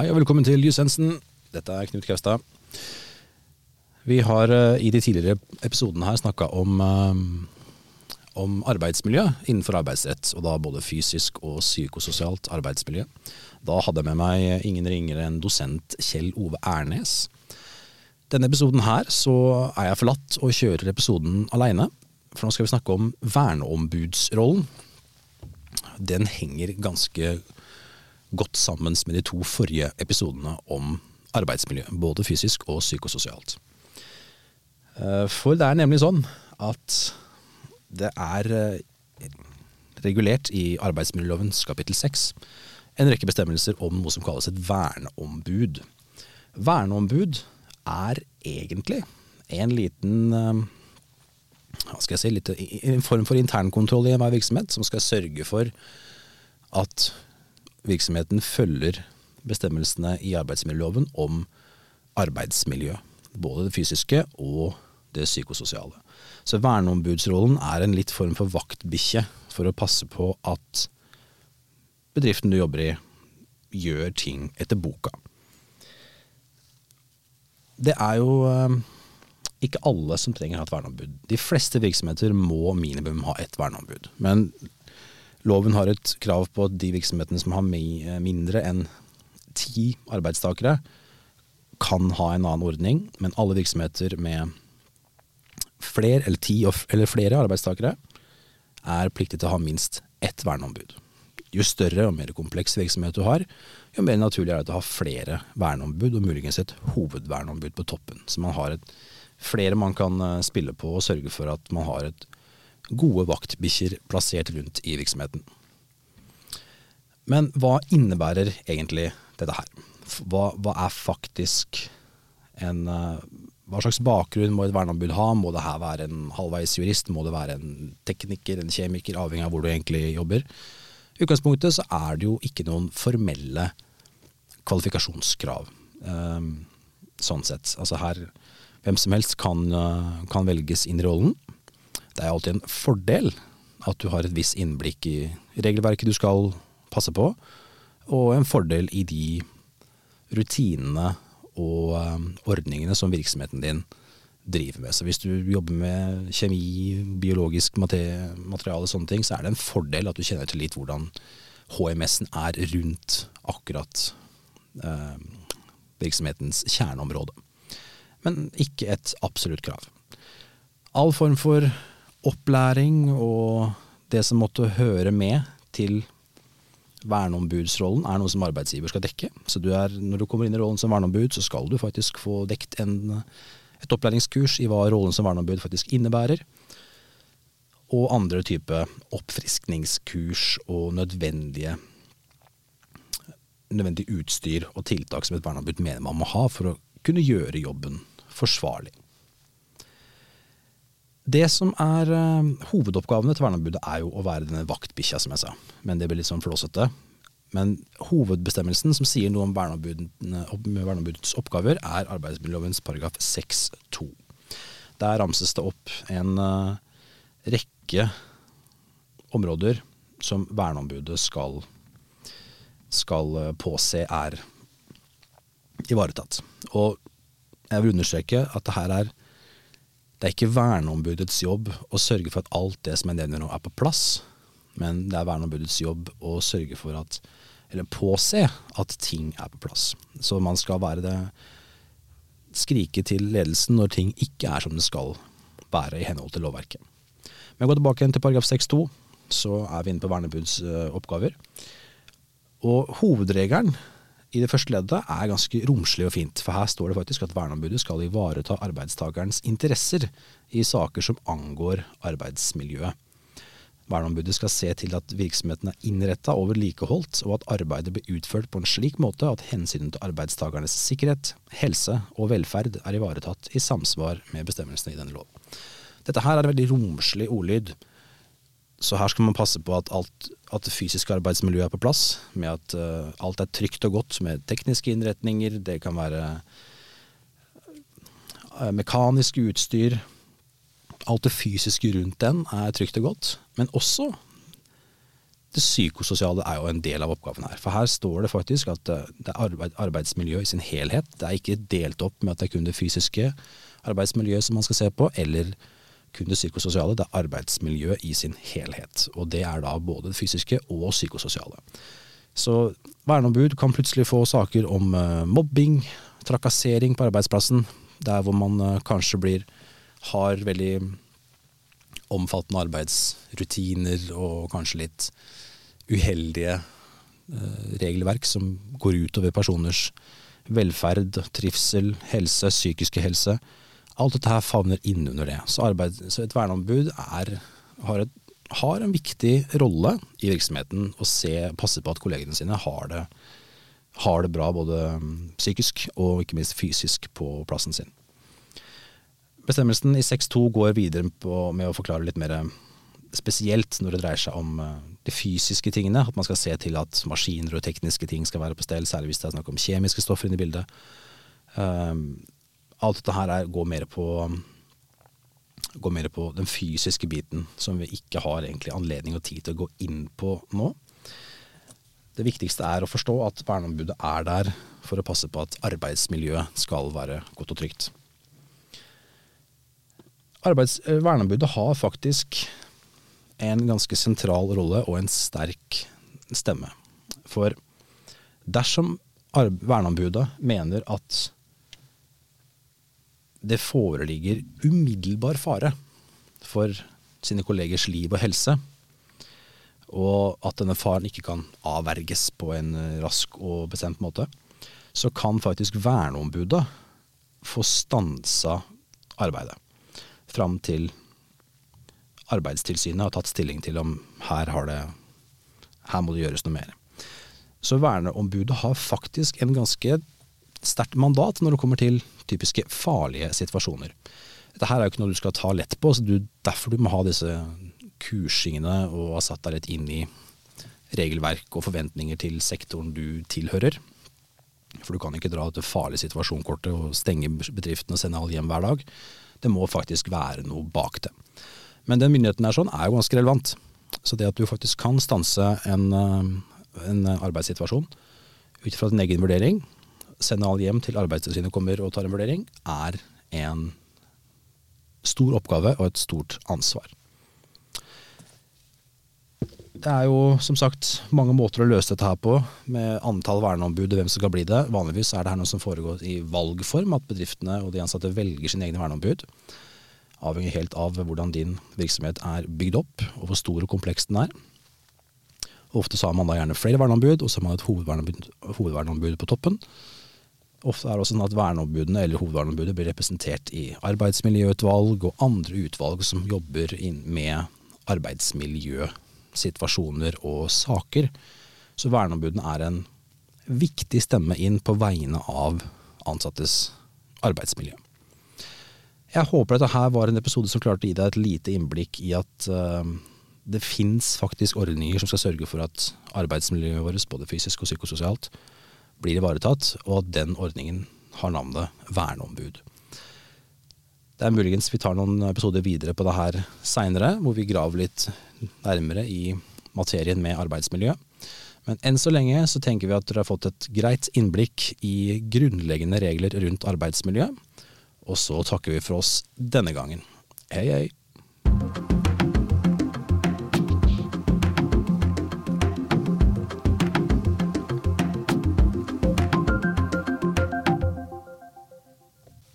Hei og velkommen til Jusensen. Dette er Knut Kaustad. Vi har eh, i de tidligere episodene her snakka om, eh, om arbeidsmiljø innenfor arbeidsrett, og da både fysisk og psykososialt arbeidsmiljø. Da hadde jeg med meg ingen ringere enn dosent Kjell Ove Ernes. Denne episoden her så er jeg forlatt og kjører episoden aleine, for nå skal vi snakke om verneombudsrollen. Den henger ganske godt sammen med de to forrige episodene om arbeidsmiljø, både fysisk og psykososialt. Eh, for det er nemlig sånn at det er eh, regulert i arbeidsmiljølovens kapittel seks en rekke bestemmelser om noe som kalles et verneombud. Verneombud er egentlig en liten eh, si, litt, en form for internkontroll i enhver virksomhet, som skal sørge for at virksomheten følger bestemmelsene i arbeidsmiljøloven om arbeidsmiljø. Både det fysiske og det psykososiale. Så verneombudsrollen er en litt form for vaktbikkje for å passe på at bedriften du jobber i, gjør ting etter boka. Det er jo eh, ikke alle som trenger å ha et verneombud. De fleste virksomheter må minimum ha et verneombud. Men Loven har et krav på at de virksomhetene som har mindre enn ti arbeidstakere, kan ha en annen ordning, men alle virksomheter med flere eller ti eller flere arbeidstakere er pliktig til å ha minst ett verneombud. Jo større og mer kompleks virksomhet du har, jo mer naturlig er det å ha flere verneombud, og muligens et hovedverneombud på toppen. Så man har et, flere man kan eh, spille på og sørge for at man har et gode vaktbikkjer plassert rundt i virksomheten. Men hva innebærer egentlig dette her? Hva, hva er faktisk en eh, Hva slags bakgrunn må et verneombud ha? Må det her være en halvveis jurist? Må det være en tekniker, en kjemiker, avhengig av hvor du egentlig jobber? I utgangspunktet så er det jo ikke noen formelle kvalifikasjonskrav. Um, sånn sett. Altså her Hvem som helst kan, eh, kan velges inn i rollen. Det er alltid en fordel at du har et visst innblikk i regelverket du skal passe på, og en fordel i de rutinene og um, ordningene som virksomheten din driver med. Så hvis du jobber med kjemi, biologisk materiale og sånne ting, så er det en fordel at du kjenner til litt hvordan HMS-en er rundt akkurat eh, virksomhetens kjerneområde. Men ikke et absolutt krav. All form for opplæring og det som måtte høre med til verneombudsrollen, er noe som arbeidsgiver skal dekke. Så du er, når du kommer inn i rollen som verneombud, så skal du faktisk få dekt en, et opplæringskurs i hva rollen som verneombud faktisk innebærer. Og andre type oppfriskningskurs og nødvendige nødvendig utstyr og tiltak som et verneombud mener man må ha for å kunne gjøre jobben forsvarlig. Det som er uh, hovedoppgavene til verneombudet, er jo å være denne vaktbikkja, som jeg sa. Men det blir litt sånn flåsete. Men hovedbestemmelsen som sier noe om verneombudets oppgaver, er arbeidsmiljølovens paragraf 6-2. Der ramses det opp en uh, rekke områder som verneombudet skal, skal uh, påse er ivaretatt. Og jeg vil understreke at det her er det er ikke verneombudets jobb å sørge for at alt det som jeg nevner nå, er på plass, men det er verneombudets jobb å sørge for at eller påse at ting er på plass. Så man skal være det skrike til ledelsen når ting ikke er som det skal være i henhold til lovverket. Men gå tilbake til paragraf 6-2, så er vi inne på verneombuds oppgaver. Og hovedregelen i det første leddet er ganske romslig og fint, for her står det faktisk at verneombudet skal ivareta arbeidstakerens interesser i saker som angår arbeidsmiljøet. Verneombudet skal se til at virksomheten er innretta og vedlikeholdt, og at arbeidet blir utført på en slik måte at hensynet til arbeidstakernes sikkerhet, helse og velferd er ivaretatt i samsvar med bestemmelsene i denne loven. Dette her er en veldig romslig ordlyd, så her skal man passe på at, alt, at det fysiske arbeidsmiljøet er på plass, med at uh, alt er trygt og godt med tekniske innretninger. Det kan være uh, mekanisk utstyr. Alt det fysiske rundt den er trygt og godt. Men også det psykososiale er jo en del av oppgaven her. For her står det faktisk at eh, det er arbeid, arbeidsmiljø i sin helhet. Det er ikke delt opp med at det er kun det fysiske arbeidsmiljøet som man skal se på, eller kun det psykososiale. Det er arbeidsmiljøet i sin helhet. Og det er da både det fysiske og psykososiale. Så verneombud kan plutselig få saker om uh, mobbing, trakassering på arbeidsplassen. Der hvor man uh, kanskje blir har veldig omfattende arbeidsrutiner og kanskje litt uheldige eh, regelverk som går utover personers velferd, trivsel, helse, psykiske helse. Alt dette her favner innunder det. Så, arbeid, så et verneombud er, har, et, har, en viktig rolle i virksomheten å se, passe på at kollegene sine har det, har det bra både mm, psykisk og ikke minst fysisk på plassen sin. Bestemmelsen i 6.2 går videre på, med å forklare litt mer spesielt når det dreier seg om eh, de fysiske tingene. At man skal se til at maskiner og tekniske ting skal være på stell, særlig hvis det er snakk om kjemiske stoffer inne i bildet. Um, alt dette her er, går, mer på, går mer på den fysiske biten, som vi ikke har egentlig anledning og tid til å gå inn på nå. Det viktigste er å forstå at verneombudet er der for å passe på at arbeidsmiljøet skal være godt og trygt. Arbeids, eh, verneombudet har faktisk en ganske sentral rolle og en sterk stemme. For dersom verneombudet mener at det foreligger umiddelbar fare for sine kollegers liv og helse, og at denne faren ikke kan avverges på en rask og bestemt måte, så kan faktisk verneombudet få stansa arbeidet fram til Arbeidstilsynet har tatt stilling til om her, det, her må det gjøres noe mer. Så verneombudet har faktisk en ganske sterkt mandat når det kommer til typiske farlige situasjoner. Dette her er jo ikke noe du skal ta lett på, så du, derfor du må ha disse kursingene og ha satt deg litt inn i regelverk og forventninger til sektoren du tilhører. For du kan ikke dra til farlig situasjon-kortet og stenge bedriften og sende alle hjem hver dag. Det må faktisk være noe bak det. Men den myndigheten er sånn er jo ganske relevant. Så det at du faktisk kan stanse en, eh, en arbeidssituasjon ut fra din egen vurdering, sende alle hjem til Arbeidstilsynet kommer og tar en vurdering, er en stor oppgave og et stort ansvar. Det er jo som sagt mange måter å løse dette her på, med antall verneombud og hvem som skal bli det. Vanligvis er det her noe som foregår i valgform, at bedriftene og de ansatte velger sine egne verneombud avhenger helt av hvordan din virksomhet er bygd opp, og hvor stor og kompleks den er. Ofte så har man da gjerne flere verneombud, og så har man et hovedverneombud, hovedverneombud på toppen. Ofte er det også sånn at verneombudene eller hovedverneombudet blir representert i arbeidsmiljøutvalg og andre utvalg som jobber med arbeidsmiljøsituasjoner og saker. Så verneombudene er en viktig stemme inn på vegne av ansattes arbeidsmiljø. Jeg håper dette her var en episode som klarte å gi deg et lite innblikk i at uh, det fins faktisk ordninger som skal sørge for at arbeidsmiljøet vårt, både fysisk og psykososialt, blir ivaretatt, og at den ordningen har navnet verneombud. Det er muligens vi tar noen episoder videre på det her seinere, hvor vi graver litt nærmere i materien med arbeidsmiljø. Men enn så lenge så tenker vi at dere har fått et greit innblikk i grunnleggende regler rundt arbeidsmiljø. Og så takker vi for oss denne gangen. Hei, hei.